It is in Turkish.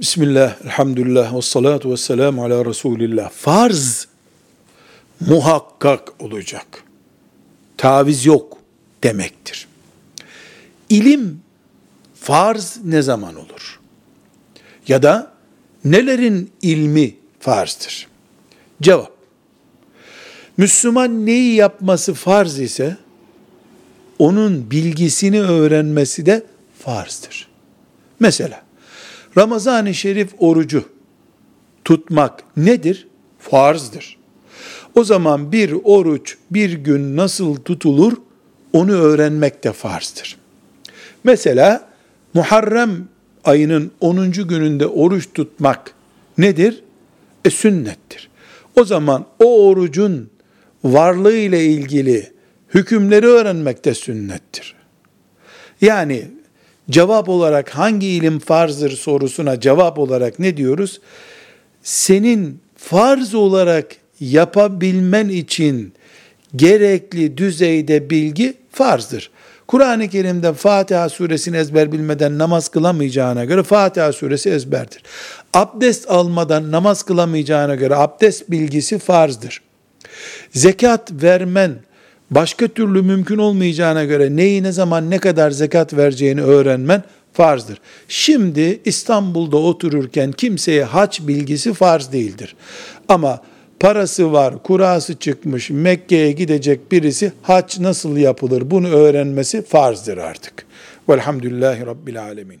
Bismillah, elhamdülillah, ve salatu ve selamu ala Resulillah. Farz muhakkak olacak. Taviz yok demektir. İlim farz ne zaman olur? Ya da nelerin ilmi farzdır? Cevap. Müslüman neyi yapması farz ise onun bilgisini öğrenmesi de farzdır. Mesela Ramazan-ı Şerif orucu tutmak nedir? Farzdır. O zaman bir oruç bir gün nasıl tutulur onu öğrenmek de farzdır. Mesela Muharrem ayının 10. gününde oruç tutmak nedir? E sünnettir. O zaman o orucun varlığı ile ilgili hükümleri öğrenmek de sünnettir. Yani cevap olarak hangi ilim farzdır sorusuna cevap olarak ne diyoruz? Senin farz olarak yapabilmen için gerekli düzeyde bilgi farzdır. Kur'an-ı Kerim'de Fatiha suresini ezber bilmeden namaz kılamayacağına göre Fatiha suresi ezberdir. Abdest almadan namaz kılamayacağına göre abdest bilgisi farzdır. Zekat vermen başka türlü mümkün olmayacağına göre neyi ne zaman ne kadar zekat vereceğini öğrenmen farzdır. Şimdi İstanbul'da otururken kimseye haç bilgisi farz değildir. Ama parası var, kurası çıkmış, Mekke'ye gidecek birisi haç nasıl yapılır bunu öğrenmesi farzdır artık. Velhamdülillahi Rabbil Alemin.